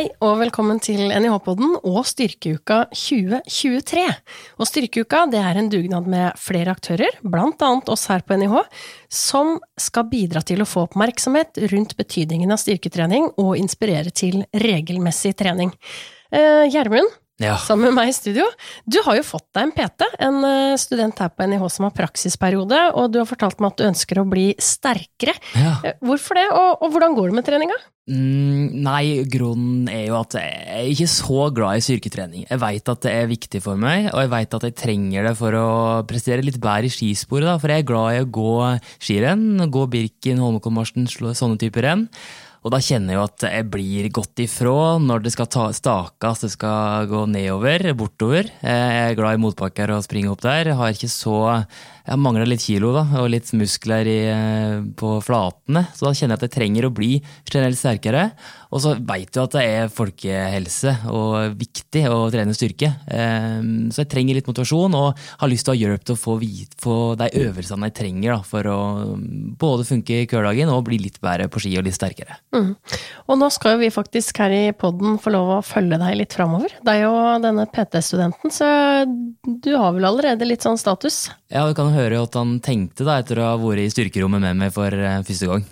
Hei og velkommen til NIH-podden og Styrkeuka 2023. Og Styrkeuka er en dugnad med flere aktører, annet oss her på NIH, som skal bidra til å få oppmerksomhet rundt betydningen av styrketrening og inspirere til regelmessig trening. Eh, Gjermund, Ja. sammen med meg i studio. Du har jo fått deg en PT, en eh, student her på NIH som har praksisperiode, og du har fortalt meg at du ønsker å bli sterkere. ja. Eh, Hvorfor det, og, og hvordan går det med treninga? Mm, nei, grunnen er jo at jeg er ikke så glad i styrketrening. Jeg veit at det er viktig for meg, og jeg veit at jeg trenger det for å prestere litt bedre i skisporet. Da, for jeg er glad i å gå skirenn, gå Birken, Holmenkollmarsjen, sånne typer renn. Og da kjenner jeg jo at jeg blir godt ifra når det skal ta, stakes, det skal gå nedover, bortover. Jeg er glad i motbakker og springe opp der. Har ikke så Jeg mangler litt kilo da, og litt muskler i, eh, på flatene, så da kjenner jeg at jeg trenger å bli generelt sterkere. Og så veit du at det er folkehelse og viktig å trene styrke. Eh, Så jeg trenger litt motivasjon og har lyst til å ha hjelp til å få, få de øvelsene jeg trenger da, for å både funke i hverdagen og bli litt bedre på ski og litt sterkere. Mm. Og nå skal jo vi faktisk her i podden få lov å følge deg litt framover. Deg og denne PT-studenten, så du har vel allerede litt sånn status? Ja, Du kan høre at han tenkte da etter å ha vært i styrkerommet med meg for eh, første gang.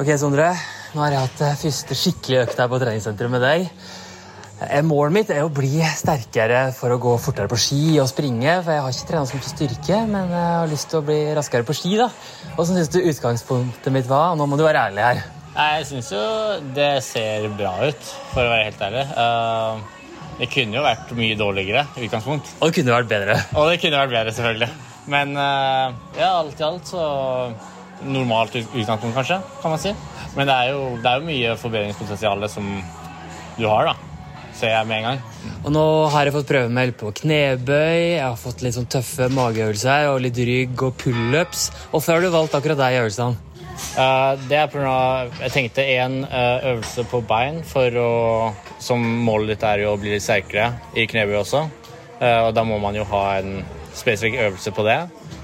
Ok, Sondre. Nå har jeg hatt eh, første skikkelig økt her på treningssenteret med deg. Eh, Målet mitt er å bli sterkere for å gå fortere på ski og springe. For jeg har ikke trent så mye styrke, men jeg har lyst til å bli raskere på ski. da. Åssen syns du utgangspunktet mitt var? Nå må du være ærlig her. Jeg syns jo det ser bra ut, for å være helt ærlig. Eh, det kunne jo vært mye dårligere i utgangspunkt. Og det kunne vært bedre. Og det kunne vært bedre, selvfølgelig. Men eh, ja, alt i alt så normalt ut- utgangspunkt, kanskje, kan man si. Men det er jo, det er jo mye forbedringspotensial som du har, da. Ser jeg med en gang. Og nå har jeg fått prøve meg på knebøy, jeg har fått litt sånn tøffe mageøvelser og litt rygg og pullups. Hvorfor har du valgt akkurat de øvelsene? Eh, det er av Jeg tenkte én øvelse på bein, for å, som målet ditt er å bli litt sterkere i knebøy også. Eh, og da må man jo ha en spesifikk øvelse på det.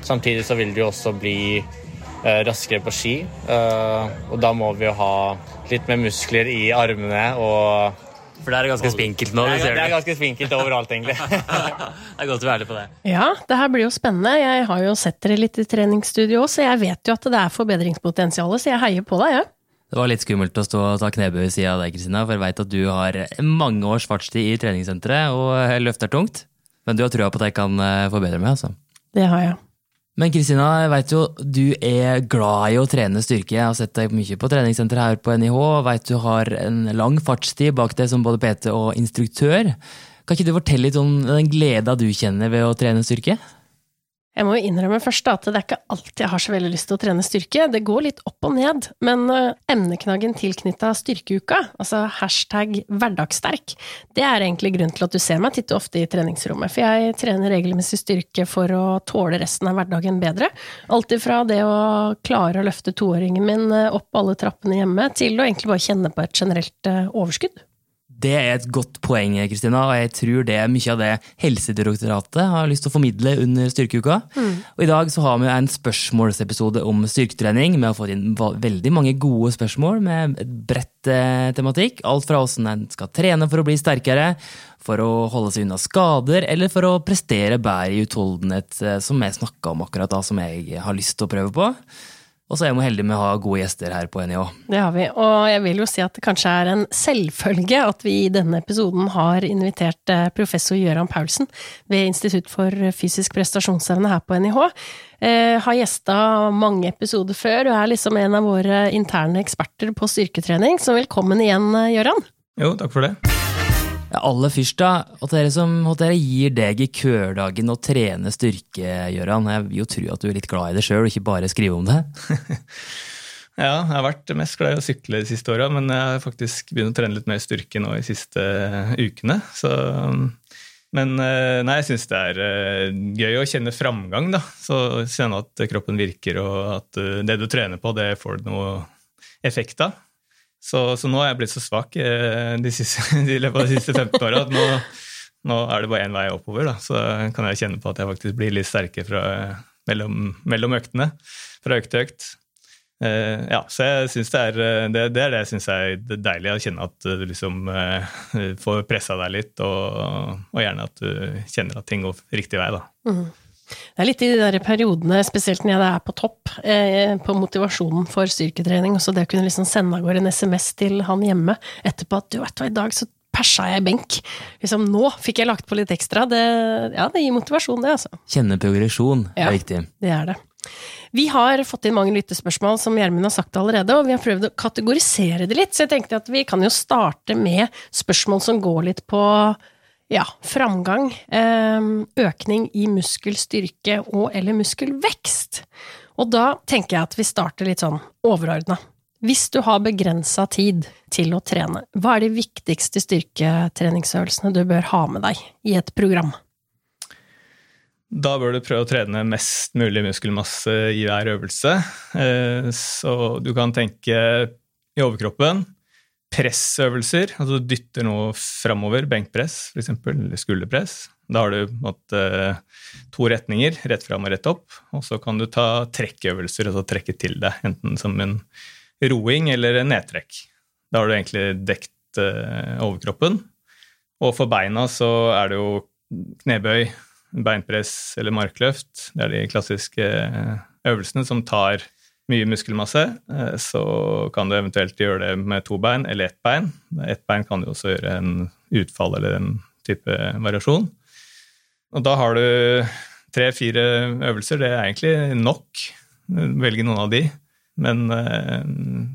Samtidig så vil du jo også bli eh, raskere på ski. eh, og da må vi jo ha litt mer muskler i armene og For det er ganske spinkelt nå. Det er, ser det er ganske spinkelt overalt, egentlig. Det er godt å være ærlig på det. Ja, det her blir jo spennende. Jeg har jo sett dere litt i treningsstudio òg, så jeg vet jo at det er forbedringspotensial, så jeg heier på deg, jeg. Det var litt skummelt å stå og ta knebøy ved sida av deg, Kristina, for jeg veit at du har mange års fartstid i treningssenteret og løfter tungt. Men du har trua på at jeg kan eh, forbedre meg, altså. Det har jeg. Men Kristina, jeg vet jo du er glad i å trene styrke. Jeg har sett deg mye på treningssenteret her på NIH, og vet du har en lang fartstid bak deg som både PT og instruktør. Kan ikke du fortelle litt om den gleda du kjenner ved å trene styrke? Jeg må jo innrømme først at det er ikke alltid jeg har så veldig lyst til å trene styrke. Det går litt opp og ned. Men eh, emneknaggen tilknytta styrkeuka, altså hashtag hverdagssterk, det er egentlig grunnen til at du ser meg titte ofte i treningsrommet. For jeg trener regelmessig styrke for å tåle resten av hverdagen bedre. Alt ifra det å klare å løfte toåringen min eh, opp alle trappene hjemme, til å egentlig bare kjenne på et generelt eh, overskudd. Det er et godt poeng, Kristina, og jeg tror det er mye av det Helsedirektoratet har lyst til å formidle under styrkeuka. Og I dag så har vi en spørsmålsepisode om styrketrening. Vi har fått inn veldig mange gode spørsmål med et bredt eh, tematikk. Alt fra hvordan en skal trene for å bli sterkere, for å holde seg unna skader, eller for å prestere bedre i utholdenhet, eh, som jeg snakka om akkurat da, som jeg har lyst til å prøve på. Og så er vi heldige med å ha gode gjester her på NIH. Det har vi, og jeg vil jo si at det kanskje er en selvfølge at vi i denne episoden har invitert eh, professor Gøran Paulsen ved Institutt for fysisk prestasjonsevne her på NIH. Eh, har gjesta mange episoder før og er liksom en av våre interne eksperter på styrketrening, så velkommen igjen, eh, Gøran. Jo, takk for det. Aller først, da. At dere, som, at dere gir deg i kørdagen å trene styrke, Gøran. Jeg vil jo tro at du er litt glad i det sjøl, og ikke bare skrive om det. Ja, jeg har vært mest glad i å sykle de siste åra, men jeg har faktisk begynt å trene litt mer styrke nå de siste ukene. Så, men eh, nei, jeg syns det er eh, gøy å kjenne framgang, da. Så kjenne at kroppen virker, og at eh, det du trener på, det får du noe effekt av. Så, så nå har jeg blitt så svak eh, de siste, løpet av de siste 15 åra at nå, nå er det bare én vei oppover. Da. Så kan jeg kjenne på at jeg faktisk blir litt sterkere fra, mellom, mellom øktene. Fra økt til økt. Eh, ja, så jeg synes det, er, eh, det, det er det jeg syns er deilig, å kjenne at du liksom eh, får pressa deg litt, og, og, gjerne at du kjenner at ting går riktig vei, da. Mm. Det er litt i de der periodene, spesielt når jeg er på topp, eh, på motivasjonen for styrketrening, så det å kunne liksom sende av gårde en SMS til han hjemme etterpå at du vet hva, i dag så persa jeg benk. Liksom, nå fikk jeg lagt på litt ekstra. Det, ja, det gir motivasjon, det, altså. Kjenne progresjon er ja, viktig. Det er det. Vi har fått inn mange lyttespørsmål, som Gjermund har sagt allerede, og vi har prøvd å kategorisere det litt, så jeg tenkte at vi kan jo starte med spørsmål som går litt på ja, framgang, ehm, økning i muskelstyrke og eller muskelvekst. Og da tenker jeg at vi starter litt sånn overordna. Hvis du har begrensa tid til å trene, hva er de viktigste styrketreningsøvelsene du bør ha med deg i et program? Da bør du prøve å trene mest mulig muskelmasse i hver øvelse. Eh, så du kan tenke i overkroppen. Pressøvelser, altså du dytter noe framover, benkpress f.eks., eller skulderpress. Da har du måtte, to retninger, rett fram og rett opp. Og så kan du ta trekkøvelser, altså trekke til deg, enten som en roing eller en nedtrekk. Da har du egentlig dekt eh, overkroppen. Og for beina så er det jo knebøy, beinpress eller markløft. Det er de klassiske eh, øvelsene som tar mye muskelmasse. Eh, så kan du eventuelt gjøre det med to bein eller ett bein. Ett bein kan du også gjøre en utfall eller en type variasjon. Og da har du tre-fire øvelser. Det er egentlig nok. Velge noen av de. Men eh,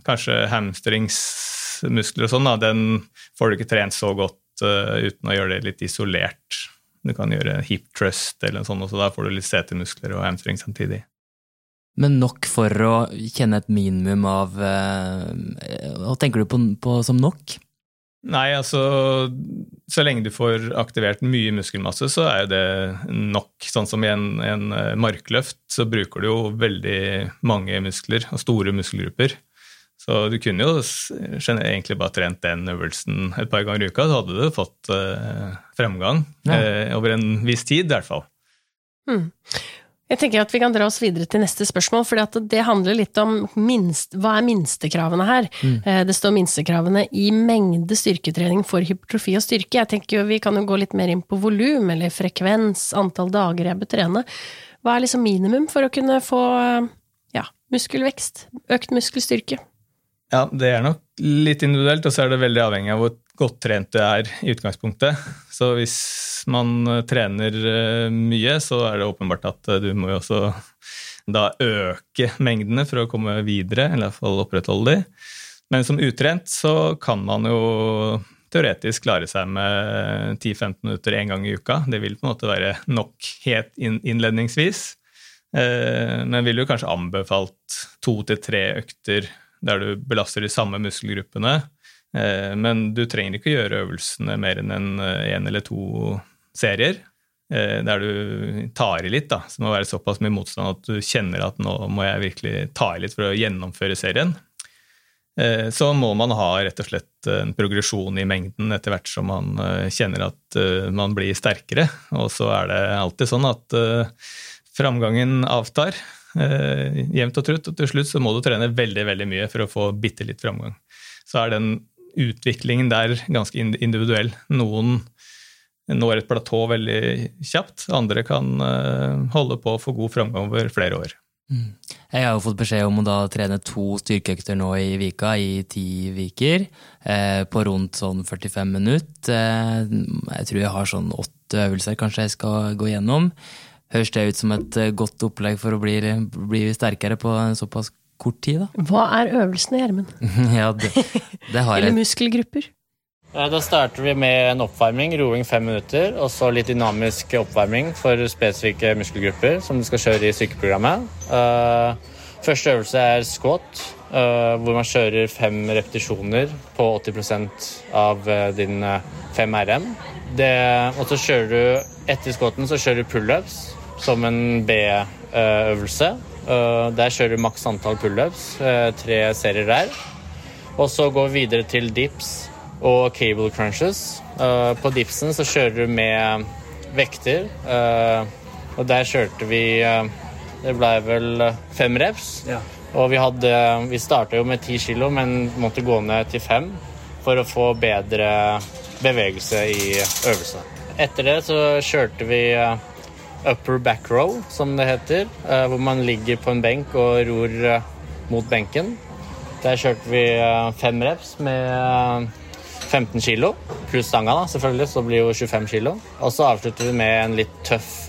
kanskje hamstringsmuskler og sånn, den får du ikke trent så godt uh, uten å gjøre det litt isolert du kan gjøre hip trust eller sånt, og så da får du litt setemuskler og hamstring samtidig. Men nok for å kjenne et minimum av eh, Hva tenker du på, på som nok? Nei, altså Så lenge du får aktivert mye muskelmasse, så er jo det nok. Sånn som i en, en eh, markløft, så bruker du jo veldig mange muskler, og store muskelgrupper. Så du kunne jo egentlig bare trent den øvelsen et par ganger i uka, så hadde du fått eh, fremgang ja. eh, over en viss tid, i hvert fall. Hmm. Jeg tenker at Vi kan dra oss videre til neste spørsmål, for det handler litt om minst, hva er minstekravene her. Mm. Eh, det står minstekravene i mengde styrketrening for hypertrofi og styrke. Jeg tenker jo Vi kan jo gå litt mer inn på volum eller frekvens, antall dager jeg bør trene. Hva er liksom minimum for å kunne få ja, muskelvekst, økt muskelstyrke? Ja, det er nok litt individuelt, og så er det veldig avhengig av hvor godt trent du er i utgangspunktet. Så hvis man eh, trener eh, mye, så er det åpenbart at eh, du må jo også da øke mengdene for å komme videre, eller i hvert fall opprettholde de. Men som utrent så kan man jo teoretisk klare seg med 10-15 minutter én gang i uka. Det vil på en måte være nok helt innledningsvis. Men vil jo kanskje anbefalt to til tre økter der du belaster de samme muskelgruppene. Eh, men du trenger ikke gjøre øvelsene mer enn en, eh, en eller to serier. Eh, der du tar i litt, da. Så det må være såpass mye motstand at du kjenner at nå må jeg virkelig ta i litt for å gjennomføre serien. Så må man ha rett og slett en progresjon i mengden etter hvert som man kjenner at man blir sterkere. Og så er det alltid sånn at framgangen avtar eh, jevnt og trutt, og til slutt så må du trene veldig veldig mye for å få bitte litt framgang. Så er den utviklingen der ganske individuell. Noen når et platå veldig kjapt, andre kan eh, holde på å få god framgang over flere år. Mm. Jeg har jo fått beskjed om å da trene to styrkeøkter nå i vika i ti uker. Eh, på rundt sånn 45 minutter. Eh, jeg tror jeg har sånn åtte øvelser kanskje jeg skal gå gjennom. Høres det ut som et eh, godt opplegg for å bli, bli sterkere på såpass kort tid, da? Hva er øvelsene, Gjermund? ja, det, det har Eller muskelgrupper? Da starter vi med en oppvarming, roing fem minutter, og så litt dynamisk oppvarming for spesifikke muskelgrupper som du skal kjøre i styrkeprogrammet. Eh, første øvelse er squat, eh, hvor man kjører fem repetisjoner på 80% av din 5 RM. Det, og så kjører du etter squaten så kjører du pullups som en B-øvelse. Eh, der kjører du maks antall pullups, eh, tre serier der. Og så går vi videre til dips og cable crunches. Eh, på dipsen så kjører du med vekter, og der kjørte vi Det ble vel fem reps. Ja. Og vi, hadde, vi starta jo med ti kilo, men måtte gå ned til fem for å få bedre bevegelse i øvelsene. Etter det så kjørte vi upper back row, som det heter, eh, hvor man ligger på en benk og ror eh, mot benken. Der kjørte vi fem reps med 15 kilo, pluss stanga, da, selvfølgelig, så blir jo 25 kilo. Og så avslutter vi med en litt tøff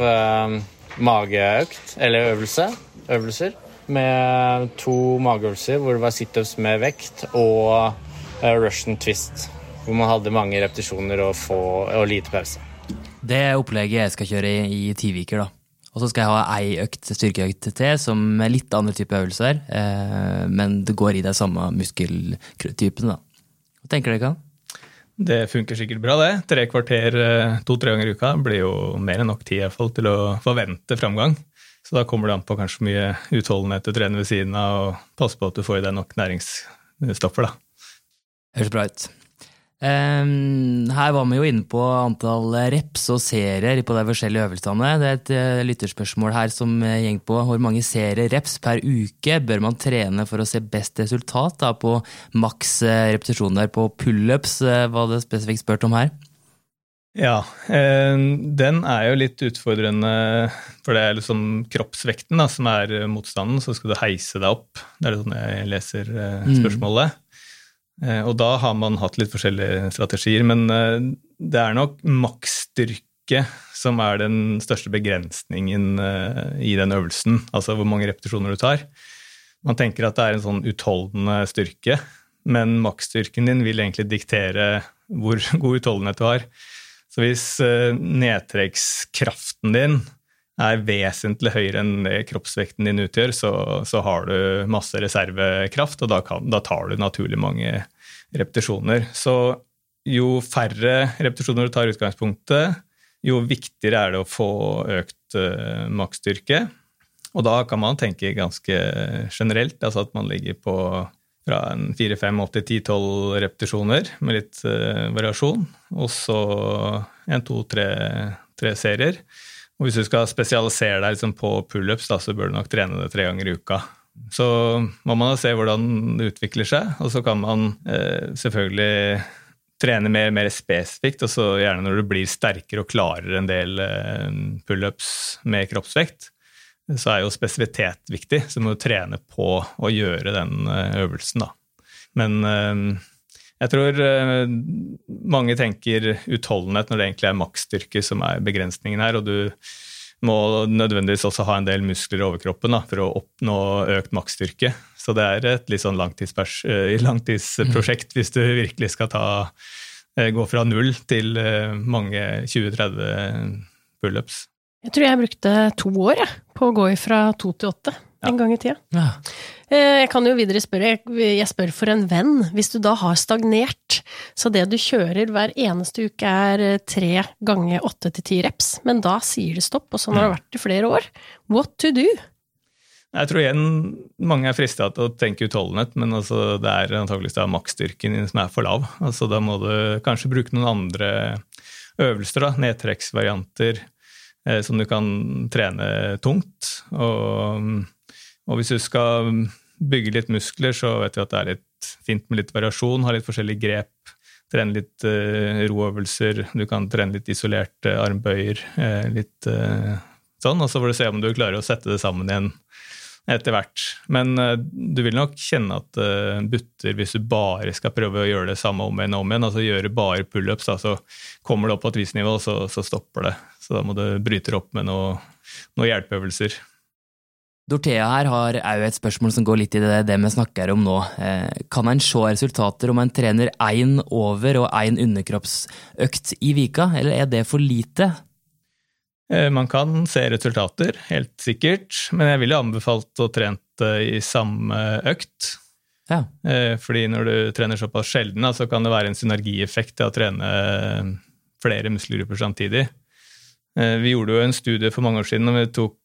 mageøkt, eller øvelse, øvelser med to mageøvelser hvor det var situps med vekt og Russian twist. Hvor man hadde mange repetisjoner og, få, og lite pause. Det opplegget jeg skal kjøre i, i ti uker, da. Og så skal jeg ha ei økt, styrkeøkt til, som er litt andre type øvelser. Eh, men det går i de samme muskeltypene, da. Hva tenker dere? Det funker sikkert bra, det. Tre kvarter eh, to-tre ganger i uka blir jo mer enn nok tid fall, til å forvente framgang. Så da kommer det an på kanskje mye utholdenhet du trener ved siden av, og passe på at du får i deg nok næringsstoffer. da. Høres bra ut. Um, her var vi jo inne på antall reps og serier på de forskjellige øvelsene. Det er et uh, lytterspørsmål her som gjeng går på hvor mange serier reps per uke bør man trene for å se best resultat da, på maks uh, repetisjoner på pullups, var det spesifikt spurt om her. Ja, eh, den er jo litt utfordrende, for det er liksom kroppsvekten da, som er motstanden. Så skal du heise deg opp. Det er sånn jeg leser eh, mm. spørsmålet. Mm. Og da har man hatt litt forskjellige strategier, men det er nok maksstyrke som er den største begrensningen i den øvelsen. Altså hvor mange repetisjoner du tar. Man tenker at det er en sånn utholdende styrke, men maksstyrken din vil egentlig diktere hvor god utholdenhet du har. Så hvis nedtrekkskraften din er vesentlig høyere enn det kroppsvekten din utgjør, så, så har du masse reservekraft, og da, kan, da, tar du naturlig mange repetisjoner. Så jo færre repetisjoner du tar i utgangspunktet, jo viktigere er det å få økt uh, maksstyrke. Og da kan man tenke ganske generelt, altså at man ligger på fra en 4-5-8-10-12 repetisjoner med litt uh, variasjon. Og så en, to, tre, tre, serier. Og hvis du skal spesialisere deg liksom på pullups, så bør du nok trene det tre ganger i uka. Så må man se hvordan det utvikler seg, og så kan man eh, selvfølgelig trene mer, mer spesifikt, og så gjerne når du blir sterkere og klarer en del eh, pullups med kroppsvekt så er jo spesifitet viktig. Så du må trene på å gjøre den eh, øvelsen, da. Men eh, jeg tror eh, mange tenker utholdenhet når det egentlig er maksstyrke som er begrensningen her. og du må nødvendigvis også ha en del muskler i overkroppen da, for å oppnå økt maksstyrke. Så det er et litt sånn langtidsprosjekt hvis du virkelig skal ta, gå fra null til mange 20-30 pullups. Jeg tror jeg brukte to år jeg, på å gå fra to til åtte en gang i tida. Ja. Eh, jeg kan jo videre spørre, jeg spør for en venn, hvis du da har stagnert, så det du kjører hver eneste uke er eh, tre ganger åtte til ti reps, men da sier det stopp, og sånn har det mm. vært i flere år. What to do? Jeg tror igjen mange er frista til å tenke utholdenhet, men altså det er antakeligvis maksstyrken som er for lav. Altså da må du kanskje bruke noen andre øvelser, da, nedtrekksvarianter Eh, som du kan trene tungt. Og, og, hvis du skal bygge litt muskler, så vet du at det er litt fint med litt variasjon, ha litt forskjellige grep. Trene litt uh, roøvelser, du kan trene litt isolerte armbøyer. Uh, litt uh, sånn, og så får du se om du klarer å sette det sammen igjen etter hvert. Men du vil nok kjenne at uh, butter, hvis du bare skal prøve å gjøre det samme om igjen og om igjen, altså gjøre bare pullups, så kommer det opp på et visst nivå, så, så, stopper det. Så da må du bryte det opp med noen noe hjelpeøvelser. Dorthea her har òg et spørsmål som går litt i det, det vi snakker om nå. Eh, kan en se resultater om en trener én over- og én underkroppsøkt i vika, eller er det for lite? Eh, man kan se resultater, helt sikkert, men jeg ville anbefalt å trene i samme økt. Ja. Eh, fordi når du trener såpass sjelden, så kan det være en synergieffekt til å trene flere muskelgrupper samtidig. Vi gjorde jo en studie for mange år siden og vi tok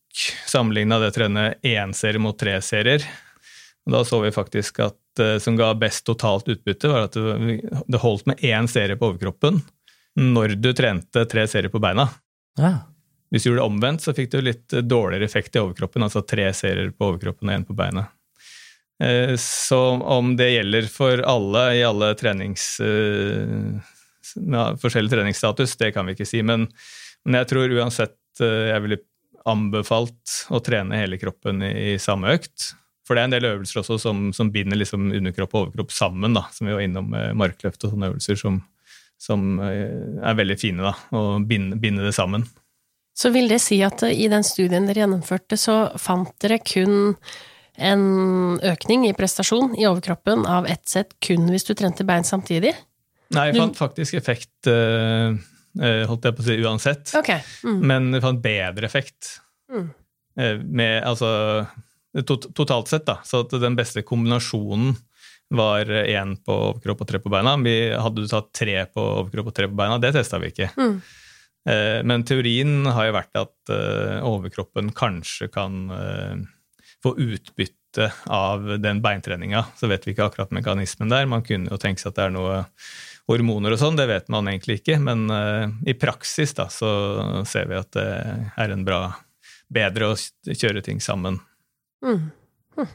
sammenligna det å trene én serie mot tre serier. Og da så vi faktisk at det som ga best totalt utbytte, var at det holdt med én serie på overkroppen når du trente tre serier på beina. Ja. Hvis du gjorde det omvendt, så fikk du litt dårligere effekt i overkroppen, altså tre serier på overkroppen og én på beina. Eh, så om det gjelder for alle i alle trenings... Ja, forskjellig treningsstatus, det kan vi ikke si. Men, men jeg tror uansett jeg ville anbefalt å trene hele kroppen i, i samme økt. For det er en del øvelser også som, som binder liksom underkropp og overkropp sammen, da, som vi var innom med markløft og sånne øvelser som, som er veldig fine. da, Å binde, binde det sammen. Så vil det si at i den studien dere gjennomførte, så fant dere kun en økning i prestasjon i overkroppen av ett sett kun hvis du trente bein samtidig? Nei, jeg fant faktisk effekt uh, holdt jeg på å si uansett. Okay. Mm. Men jeg fant bedre effekt. Mm. Uh, med altså tot, Totalt sett, da. Så den beste kombinasjonen var én på overkropp og tre på beina. Vi hadde du tatt tre på overkropp og tre på beina, det testa vi ikke. Mm. Eh, men teorien har jo vært at eh, overkroppen kanskje kan eh, få utbytte av den beintreninga. Så vet vi ikke akkurat mekanismen der. Man kunne jo tenke seg at det er noe hormoner og sånn, det vet man egentlig ikke. Men i praksis da, så ser vi at det er en bra Bedre å kjøre ting sammen. Mm. Hm.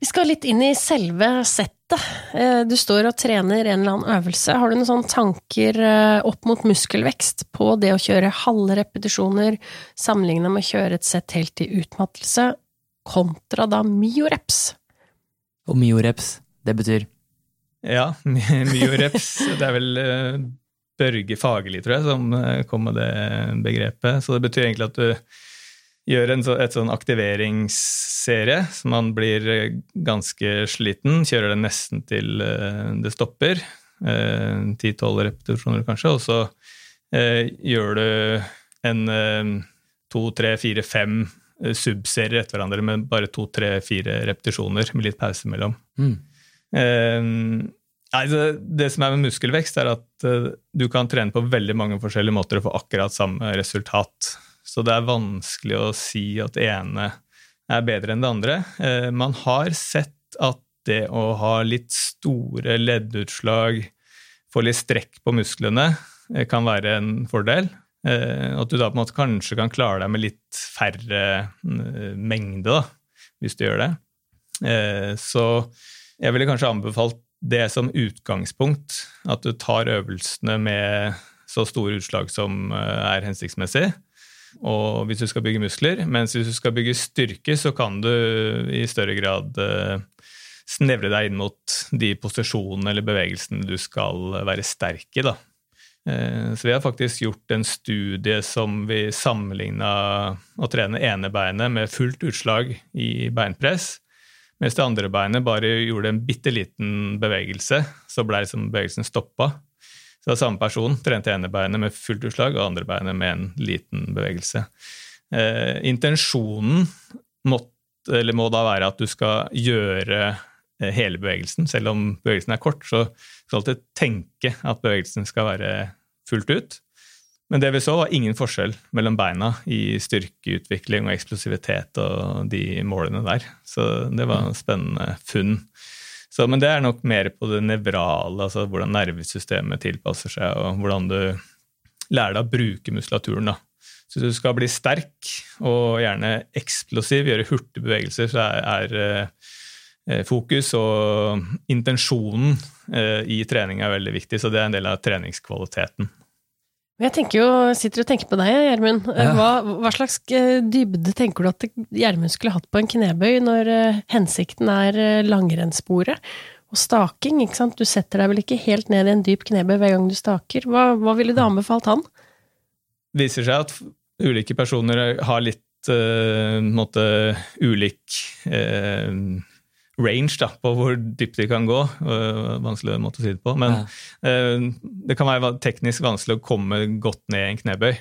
Vi skal litt inn i selve settet. Eh, du står og trener en eller annen øvelse. Har du noen sånne tanker eh, opp mot muskelvekst på det å kjøre halve repetisjoner sammenlignet med å kjøre et sett helt i utmattelse, kontra da myoreps? Og myoreps, det betyr? Ja, myoreps, det er vel eh, Børge Fagerli, tror jeg, som kom med det begrepet. Så det betyr egentlig at du gjør en så, et sånn aktiveringsserie, så man blir eh, ganske sliten. Kjører det nesten til det stopper. Eh, ti-tolv repetisjoner, kanskje. Og så gjør du en to, tre, fire, fem subserier etter hverandre med bare to, tre, fire repetisjoner med litt pause mellom. Mm. Nei, det, som er med muskelvekst, er at du kan trene på veldig mange forskjellige måter og få akkurat samme resultat. Så det er vanskelig å si at det ene er bedre enn det andre. Uh, man har sett at det å ha litt store leddutslag, få litt strekk på musklene, uh, kan være en fordel. At du da på en måte kanskje kan klare deg med litt færre mengde, da, hvis du gjør det. Så jeg ville kanskje anbefalt det som utgangspunkt, at du tar øvelsene med så store utslag som er hensiktsmessig. Og hvis du skal bygge muskler, mens hvis du skal bygge styrke, så kan du i større grad eh, snevre deg inn mot de posisjonene eller bevegelsene du skal være sterk i. Da. Eh, så vi har faktisk gjort en studie som vi sammenligna å trene ene beinet med fullt utslag i beinpress, mens det andre beinet bare gjorde en bitte liten bevegelse, så ble liksom bevegelsen stoppa. Så det var samme person trente ene beinet med fullt utslag og andre beinet med en liten bevegelse. Eh, intensjonen måtte, må da være at du skal gjøre eh, hele bevegelsen. Selv om bevegelsen er kort, så skal du alltid tenke at bevegelsen skal være fullt ut. Men det vi så, var ingen forskjell mellom beina i styrkeutvikling og eksplosivitet og de målene der. Så det var en spennende funn. Så, men det er nok mer på det nevrale, altså hvordan nervesystemet tilpasser seg, og hvordan du lærer deg å bruke muskulaturen. da. Så du skal bli sterk og gjerne eksplosiv, gjøre hurtige bevegelser, så er, er eh, fokus og intensjonen eh, i trening er veldig viktig. Så det er en del av treningskvaliteten. Jeg tenker jo, sitter og tenker på deg, Gjermund. Hva, hva, slags eh, dybde tenker du at Gjermund skulle hatt på en knebøy, når uh, hensikten er uh, langrennssporet og staking? ikke sant? Du setter deg vel ikke helt ned i en dyp knebøy hver gang du staker. Hva, hva ville du anbefalt han? Det viser seg at ulike personer har litt uh, måte, ulik range da, på hvor dypt de kan gå. vanskelig måte å si det på. Men ja. uh, det kan være teknisk vanskelig å komme godt ned i en knebøy.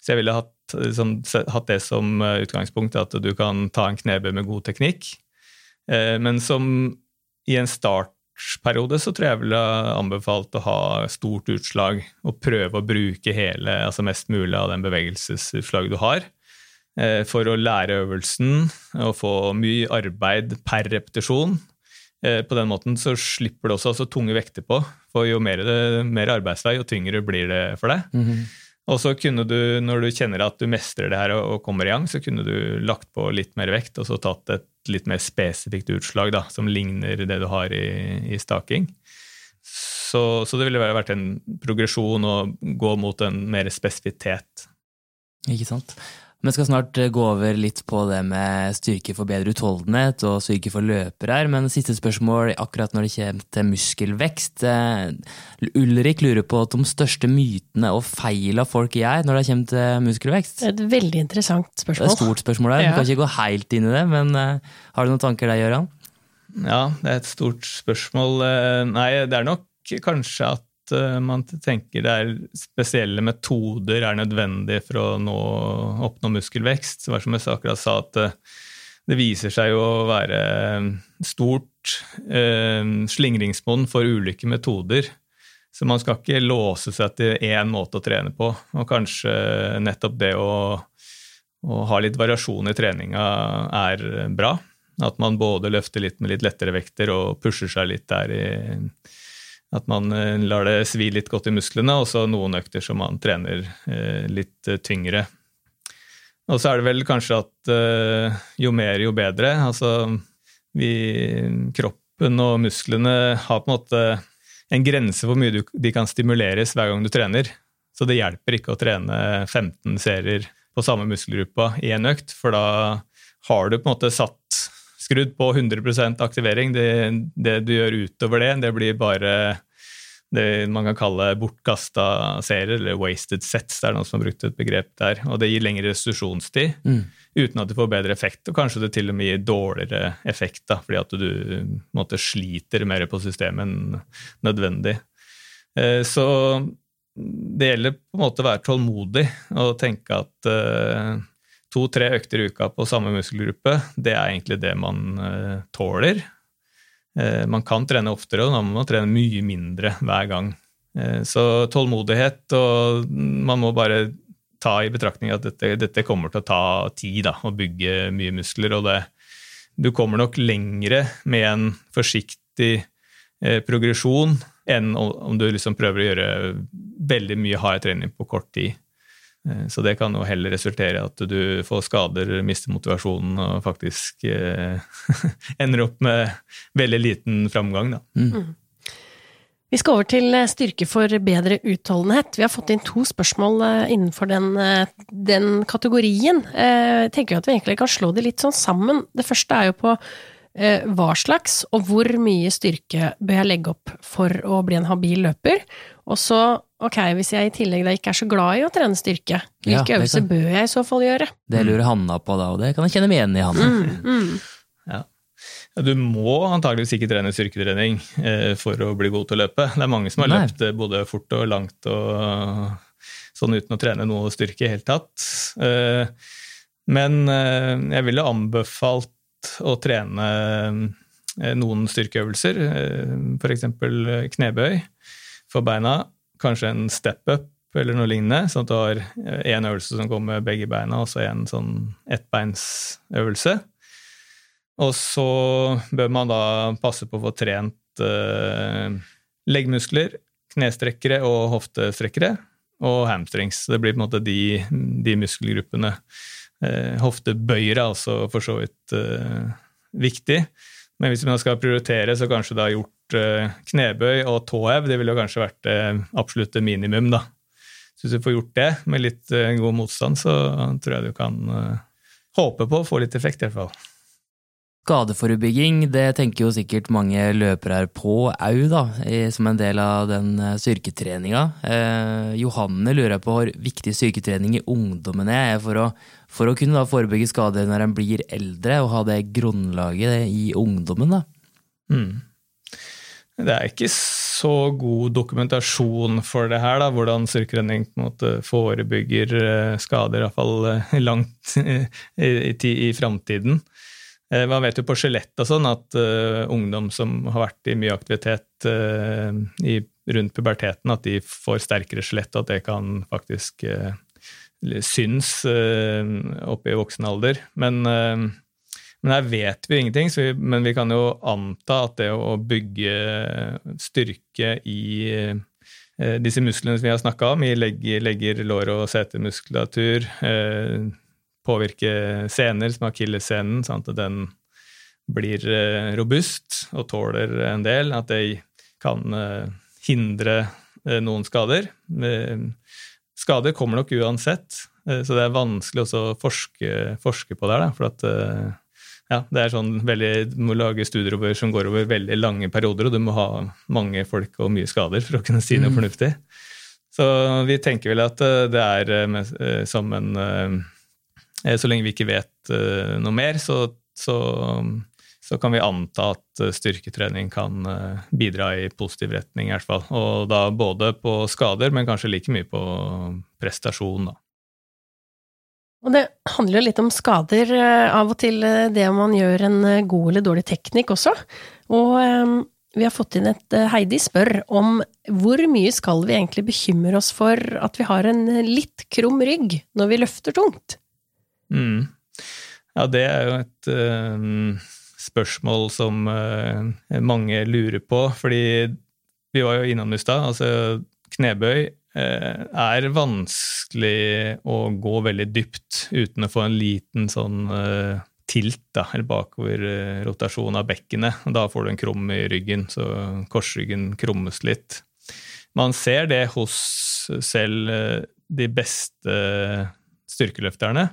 Så jeg ville hatt, liksom, hatt det som utgangspunkt, at du kan ta en knebøy med god teknikk. Men som i en startperiode så tror jeg jeg ville anbefalt å ha stort utslag og prøve å bruke hele, altså mest mulig av den bevegelsesutslaget du har. Eh, for å lære øvelsen og få mye arbeid per repetisjon. Eh, på den måten så slipper du også altså tunge vekter på, for jo mer, det, mer arbeidsvei, jo tyngre blir det for deg. Mm -hmm. Og så kunne du, når du kjenner at du mestrer det her og, kommer i gang, så kunne du lagt på litt mer vekt og så tatt et litt mer spesifikt utslag da, som ligner det du har i, i staking. Så, så, det ville vært en progresjon å gå mot en mer spesifitet. Ikke sant. Vi skal snart eh, gå over litt på det med styrke for bedre utholdenhet og styrke for løpere her, men siste spørsmål akkurat når det kommer til muskelvekst. Eh, Ulrik lurer på de største mytene og feila folk gjør når det kommer til muskelvekst. Det er Et veldig interessant spørsmål. Det er et stort spørsmål her, Du kan ikke gå helt inn i det, men eh, har du noen tanker der, Gøran? Ja, det er et stort spørsmål. Nei, det er nok kanskje at Eh, man tenker det er spesielle metoder er nødvendig for å nå, oppnå muskelvekst. Det var som jeg akkurat sa, at det, eh, viser seg å være eh, stort eh, slingringsmonn for ulike metoder. Så man skal ikke låse seg til én måte å trene på. Og kanskje nettopp det å, å ha litt variasjon i treninga er bra. At man både løfter litt med litt lettere vekter og pusher seg litt der i at man eh, lar det svi litt godt i musklene, og så noen økter som man trener eh, litt eh, tyngre. Og så er det vel kanskje at jo mer, jo bedre. Altså vi, kroppen og musklene har på en måte en grense hvor mye de kan stimuleres hver gang du trener. Så det hjelper ikke å trene 15 serier på samme muskelgruppa i en økt, for da har du på en måte satt skrudd på 100% aktivering. Det, det, du gjør utover det, det blir bare det man kan kalle bortkasta serier, eller wasted sets. Det er noen som har brukt et begrep der. Og det gir lengre restitusjonstid mm. uten at du får bedre effekt. Og kanskje det til og med gir dårligere effekt, da, fordi at du måte, sliter mer på systemet enn nødvendig. Eh, så det gjelder på en måte å være tålmodig og tenke at uh, to-tre økter i uka på samme muskelgruppe, det er egentlig det man uh, tåler. Uh, man kan trene oftere, og da må man trene mye mindre hver gang. Uh, så tålmodighet, og man må bare ta i betraktning at dette, dette kommer til å ta tid da, å bygge mye muskler. og det, Du kommer nok lengre med en forsiktig progresjon enn om du liksom prøver å gjøre veldig mye hard trening på kort tid. Eh, så det kan jo heller resultere i at du får skader, mister motivasjonen og faktisk eh, ender opp med veldig liten framgang. Da. Mm. mm. Vi skal over til eh, styrke for bedre utholdenhet. Vi har fått inn to spørsmål eh, innenfor den, den kategorien. Jeg tenker at vi egentlig kan slå de litt sånn sammen. Det første er jo på hva slags og hvor mye styrke bør jeg legge opp for å bli en habil løper? Og så Ok, hvis jeg i tillegg da ikke er så glad i å trene styrke, hvilke ja, øvelser bør jeg i så fall gjøre? Det lurer Hanna på da, og det kan jeg kjenne meg igjen i, Hanna. Mm, mm. Ja. Du må antageligvis ikke trene styrketrening eh, for å bli god til å løpe. Det er mange som har Nei. løpt eh, både fort og langt og sånn uten å trene noe styrke i hele tatt. Eh, men eh, jeg ville anbefalt å trene eh, noen styrkeøvelser, eh, f.eks. knebøy for beina kanskje en step-up eller noe lignende, sånn at du har én øvelse som går med begge beina, og så en sånn ettbeinsøvelse. Og så bør man da passe på å få trent eh, leggmuskler, knestrekkere og hoftestrekkere, og hamstrings. Det blir på en måte de, de muskelgruppene. Eh, hoftebøyere er altså for så vidt eh, viktig, men hvis man skal prioritere, så kanskje da gjort Eh, knebøy og tåhev. Det ville jo kanskje vært det absolutte minimum, da. Så hvis du får gjort det med litt god motstand, så tror jeg du kan håpe på å få litt effekt, i hvert fall. Skadeforebygging, det tenker jo sikkert mange løpere på au, da, som en del av den styrketreninga. Eh, Johanne lurer på hvor viktig styrketrening i ungdommen er for å, for å kunne forebygge skader når en blir eldre, og ha det grunnlaget i ungdommen. da. Mm. Det er ikke så god dokumentasjon for det her, da, hvordan styrkeredning forebygger eh, skader, iallfall eh, langt i, i, i framtiden. Eh, man vet jo på skjelett og sånn at uh, ungdom som har vært i mye aktivitet uh, i, rundt puberteten, at de får sterkere skjelett, og at det kan faktisk uh, synes oppe i voksen alder. Men men her vet vi ingenting, vi, men vi kan jo anta at det å bygge styrke i disse musklene som vi har snakka om, i legger, legger lår- og setemuskulatur, påvirke scener, som akillessenen, sånn at den blir eh, robust og tåler en del. At det kan eh, hindre eh, noen skader. Skader kommer nok uansett, så det er vanskelig også å forske, forske på det. her, for at ja, det er sånn veldig, Du må lage studier over, som går over veldig lange perioder, og du må ha mange folk og mye skader for å kunne si noe Mm. fornuftig. Så vi tenker vel at det er som en Så lenge vi ikke vet eh, noe mer, så, så, så kan vi anta at eh, styrketrening kan eh, bidra i positiv retning, i hvert fall. Og da både på skader, men kanskje like mye på prestasjon, da. Og det handler jo litt om skader, eh, av og til eh, det om man gjør en eh, god eller dårlig teknikk også. Og eh, vi har fått inn et eh, Heidi spør om hvor mye skal vi egentlig bekymre oss for at vi har en eh, litt krum rygg når vi løfter tungt? Mm. Ja, det er jo et uh, spørsmål som uh, mange lurer på, fordi vi var jo innom i stad. Altså, knebøy uh, er vanskelig å gå veldig dypt uten å få en liten sånn tilt, da, eller bakover-rotasjon av bekkenet. Da får du en krum i ryggen, så korsryggen krummes litt. Man ser det hos selv de beste styrkeløfterne.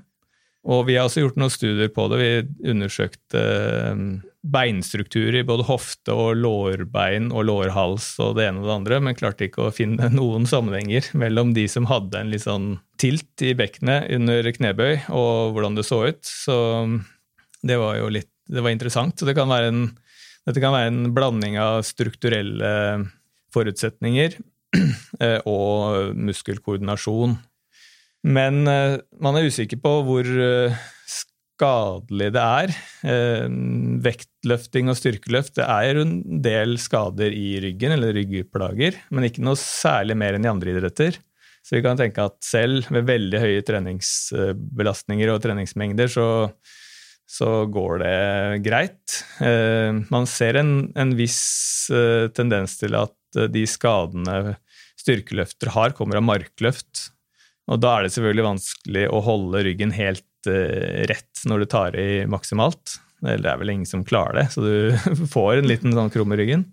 Og vi har også gjort noen studier på det. Vi undersøkte beinstrukturer beinstruktur i både hofte og lårbein og lårhals og det ene og det andre, men klarte ikke å finne noen sammenhenger mellom de som hadde en litt sånn tilt i bekkenet under knebøy, og hvordan det så ut. Så det var jo litt det var interessant. Så det kan være en, dette kan være en blanding av strukturelle forutsetninger eh, og muskelkoordinasjon. Men eh, man er usikker på hvor eh, skadelig det er. Eh, Vektløfting og styrkeløft det er en del skader i ryggen, eller ryggplager, men ikke noe særlig mer enn i andre idretter. Så vi kan tenke at selv ved veldig høye treningsbelastninger og treningsmengder, så, så går det greit. Man ser en, en viss tendens til at de skadene styrkeløfter har, kommer av markløft. Og da er det selvfølgelig vanskelig å holde ryggen helt uh, rett når du tar i maksimalt. Eller det er vel ingen som klarer det, så du får en liten sånn krum i ryggen.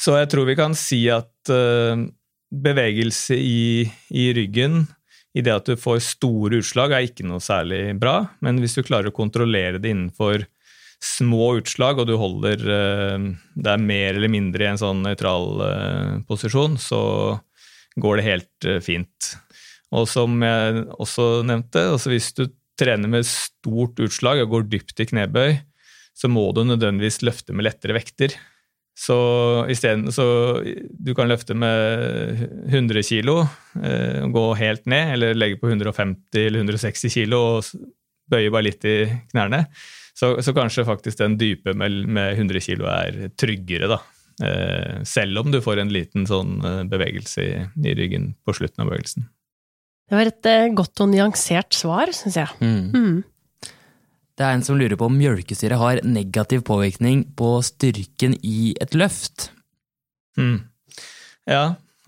Så jeg tror vi kan si at uh, bevegelse i, i ryggen, i det at du får store utslag, er ikke noe særlig bra. Men hvis du klarer å kontrollere det innenfor små utslag, og du holder eh, det er mer eller mindre i en sånn nøytral posisjon, så går det helt fint. Og som jeg også nevnte, altså hvis du trener med stort utslag og går dypt i knebøy, så må du nødvendigvis løfte med lettere vekter. Så stedet, så Du kan løfte med 100 kilo, eh, gå helt ned, eller legge på 150 eller 160 kilo og bøye bare litt i knærne. Så, så kanskje faktisk den dype med, med 100 kilo er tryggere, da. Eh, selv om du får en liten sånn eh, bevegelse i, i ryggen på slutten av bevegelsen. Det var et eh, godt og nyansert svar, syns jeg. Mm. Mm. Det er en som lurer på om mjølkesyre har negativ påvirkning på styrken i et løft. Mm. Ja,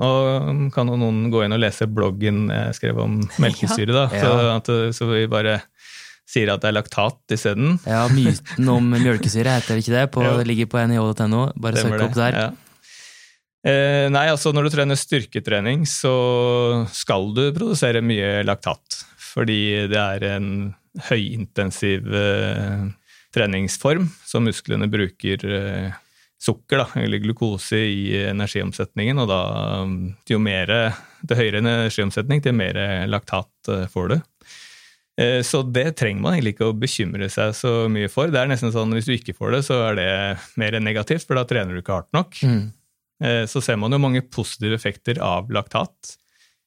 og kan jo noen gå inn og lese bloggen jeg skrev om melkesyre, da. Så, at, så vi bare sier at det er laktat isteden. Ja, myten om mjølkesyre heter det ikke det? På, ligger på NIH.no. Bare søk opp der. Ja. Eh, nei, altså når du trener styrketrening, så skal du produsere mye laktat. Fordi det er en høyintensiv eh, treningsform, så musklene bruker eh, sukker, da, eller glukose, i energiomsetningen. Og da, jo mer, til høyere energiomsetning, til mer laktat får du. Så det trenger man egentlig ikke å bekymre seg så mye for. Det er nesten sånn Hvis du ikke får det, så er det mer negativt, for da trener du ikke hardt nok. Mm. Eh, så ser man jo mange positive effekter av laktat.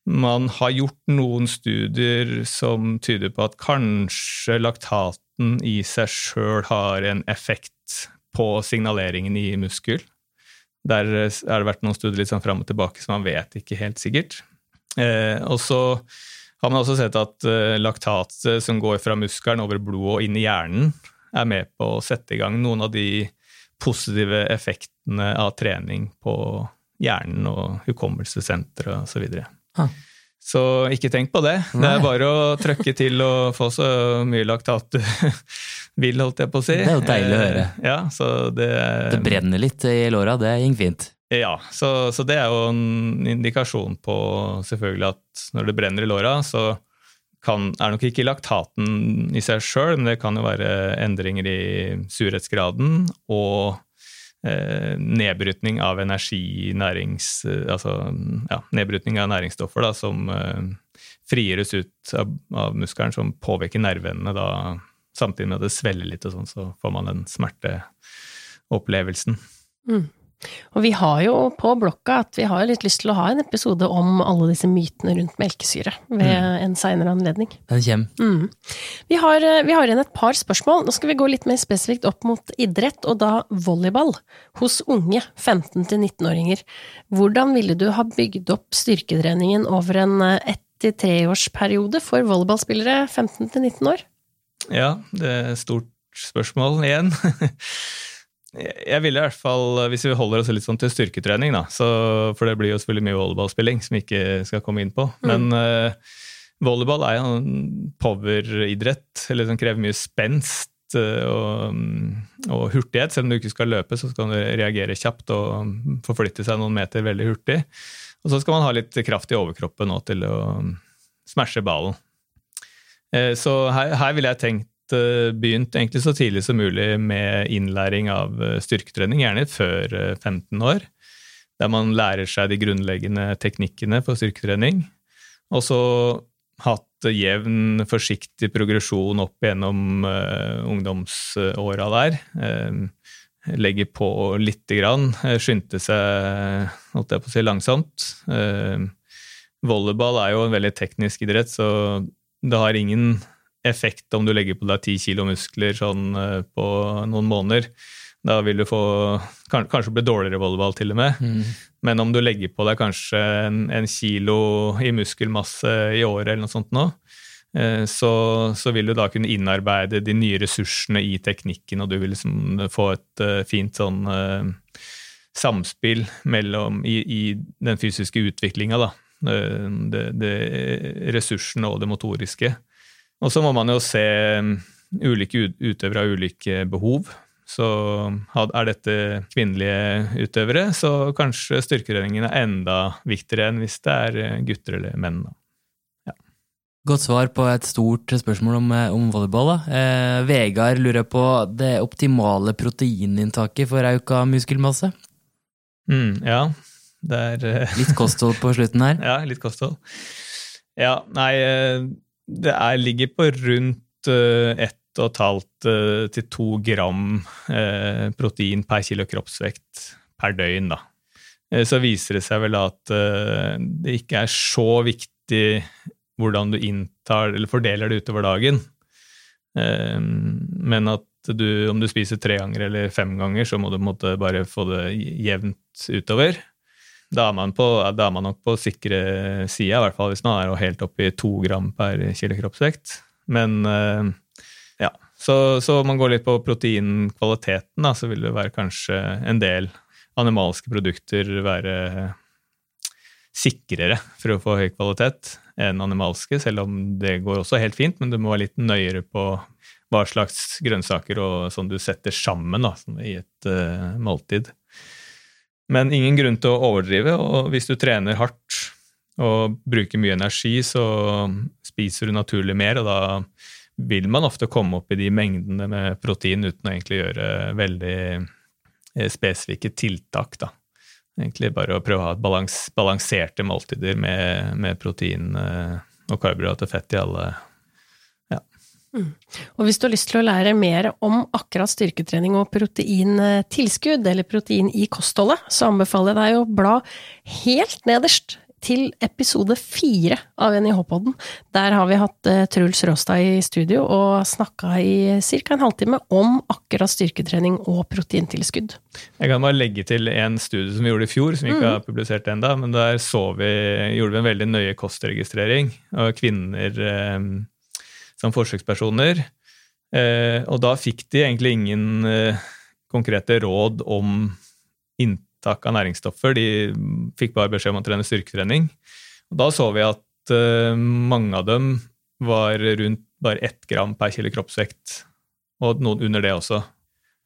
Man har gjort noen studier som tyder på at kanskje laktaten i seg sjøl har en effekt på signaleringen i muskel. Der eh, har det vært noen studier litt sånn fram og tilbake, så man vet ikke helt sikkert. Eh, og så har man også sett at eh, laktat eh, som går fra muskelen over blodet og inn i hjernen, er med på å sette i gang noen av de positive effektene av trening på hjernen og hukommelsessenteret osv. Så, videre. Ah. så ikke tenk på det. Det er bare å trøkke til og få så mye laktat du vil, holdt jeg på å si. Det er jo deilig å høre. Eh, Ja, så det, Det brenner litt i låra, det gikk fint. Ja, så, så det er jo en indikasjon på selvfølgelig at når det brenner i låra, så kan, er nok ikke laktaten i seg sjøl, men det kan jo være endringer i surhetsgraden og eh, nedbrytning av energi, nærings, eh, altså, ja, nedbrytning av næringsstoffer da, som eh, frigjøres ut av, av muskelen, som påvirker nerveendene da, samtidig med at det svelger litt, og sånn, så får man den smerteopplevelsen. Og vi har jo på blokka at vi har litt lyst til å ha en episode om alle disse mytene rundt melkesyre ved en seinere anledning. Den kommer. Mm. Vi, har, eh, vi har igjen et par spørsmål. Nå skal vi gå litt mer spesifikt opp mot idrett, og da volleyball hos unge 15-19-åringer. Hvordan ville du ha bygd opp styrketreningen over en eh, ett- til treårsperiode for volleyballspillere 15-19 år? Ja, det er et stort spørsmål igjen. Jeg ville i hvert fall, hvis vi holder oss litt sånn til styrketrening, da, så, for det blir jo selvfølgelig mye volleyballspilling som vi ikke skal komme inn på. Men uh, volleyball er jo en poweridrett, eller som krever mye spenst eh, og, og hurtighet. Selv om du ikke skal løpe, så skal du reagere kjapt og forflytte seg noen meter veldig hurtig. Og så skal man ha litt kraft i overkroppen nå til å smashe ballen. Eh, Så her, her ville jeg tenkt begynt egentlig så tidlig som mulig med innlæring av eh, styrketrening, gjerne før eh, 15 år. Der man lærer seg de grunnleggende teknikkene for styrketrening. Og så hatt jevn, forsiktig progresjon opp gjennom uh, ungdomsåra der. Uh, legge på lite grann. skyndte seg, holdt jeg på å si, langsomt. Uh, volleyball er jo en veldig teknisk idrett, så det har ingen effekt om du legger på deg ti kilo muskler sånn eh, på noen måneder. Da vil du få Kanskje bli dårligere volleyball, til og med. Men om du legger på deg kanskje en, en kilo i muskelmasse i året eller noe sånt nå, eh, så, så vil du da kunne innarbeide de nye ressursene i teknikken, og du vil liksom få et eh, fint sånn samspill mellom, i, i den fysiske utviklinga, da. Det, det, ressursene og det motoriske. Og så må man jo se mm, ulike utøvere av ulike behov. Så er dette kvinnelige utøvere, så kanskje styrketreningen er enda viktigere enn hvis det er eh, gutter eller menn. Ja. Godt svar på et stort spørsmål om, eh, om volleyball. Eh, Vegard lurer på det optimale proteininntaket for auka muskelmasse. Mm, ja, det er eh, Litt kosthold på slutten her. Ja, litt kosthold. Ja, nei, eh, det er, ligger på rundt uh, ett og et halvt eh, til to gram eh, protein per kilo kroppsvekt per døgn, da. Så viser det seg vel at det ikke er så viktig hvordan du inntar eller fordeler det utover dagen, men at du, om du spiser tre ganger eller fem ganger, så må du måtte bare få det jevnt utover. Da er man, på, da er man nok på sikre sida, i hvert fall hvis man er helt oppi to gram per kilo kroppsvekt. Men eh, ja, så, så man går litt på proteinkvaliteten, da, så vil det være kanskje en del animalske produkter være sikrere for å få høy kvalitet enn animalske, selv om det går også helt fint, men du må være litt nøyere på hva slags grønnsaker og sånn du setter sammen da, sånn i et uh, måltid. Men ingen grunn til å overdrive, og hvis du trener hardt og bruker mye energi, så spiser du naturlig mer, og da vil man ofte komme opp i de mengdene med protein uten å egentlig gjøre veldig eh, spesifikke tiltak, da. Egentlig bare å prøve å ha balans, balanserte måltider med, med protein eh, og karbohydrat og fett i alle Og hvis du har lyst til å lære mer om akkurat styrketrening og proteintilskudd, eller protein i kostholdet, så anbefaler jeg deg å bla helt nederst til episode fire av NIH-podden. Der har vi hatt eh, Truls Råstad i studio og snakka i ca. en halvtime om akkurat styrketrening og proteintilskudd. Jeg kan bare legge til en studie som vi gjorde i fjor, som vi ikke har publisert enda, men der så vi, gjorde vi en veldig nøye kostregistrering av kvinner eh, som forsøkspersoner. Eh, og da fikk de egentlig ingen eh, konkrete råd om inntak av næringsstoffer. De fikk bare beskjed om å trene styrketrening. Og da så vi at uh, mange av dem var rundt bare ett gram per kilo kroppsvekt, og noen under det også.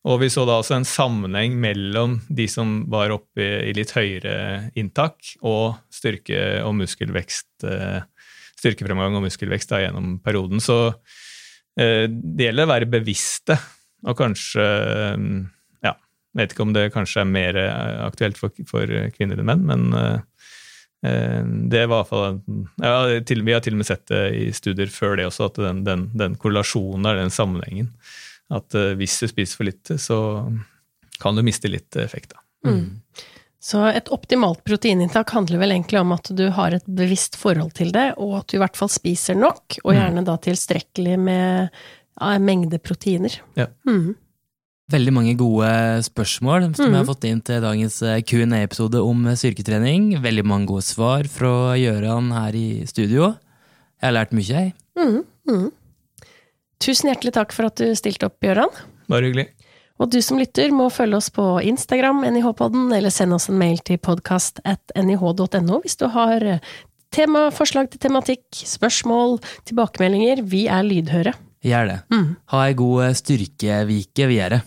Og vi så da også en sammenheng mellom de som var oppe i litt høyere inntak, og styrke- og muskelvekst, uh, styrkefremgang og muskelvekst da, gjennom perioden. Så eh, det gjelder å være bevisste, og kanskje Ja, vet ikke om det kanskje er mer aktuelt for, for kvinner enn menn, men Eh, det var i hvert fall ja, til, Vi har til og med sett det i studier før det også, at den, den, den korrelasjonen er den sammenhengen. At eh, hvis du spiser for lite, så kan du miste litt effekt. Mm. Så et optimalt proteininntak handler vel egentlig om at du har et bevisst forhold til det, og at du i hvert fall spiser nok, og gjerne da tilstrekkelig med ja, mengde proteiner. Ja. Mm. Veldig mange gode spørsmål som mm. jeg har fått inn til dagens eh, Q&A-episode om eh, styrketrening. Veldig mange gode svar fra Gjøran her i studio. Jeg har lært mye, jeg. Mm. Mm. Tusen hjertelig takk for at du stilte opp, Gjøran. Bare hyggelig. Og du som lytter, må følge oss på Instagram, NIH-podden, eller send oss en mail til podkast.nih.no hvis du har eh, tema, forslag til tematikk, spørsmål, tilbakemeldinger. Vi er lydhøre. Gjør det. Mm. Ha ei god styrkevike videre.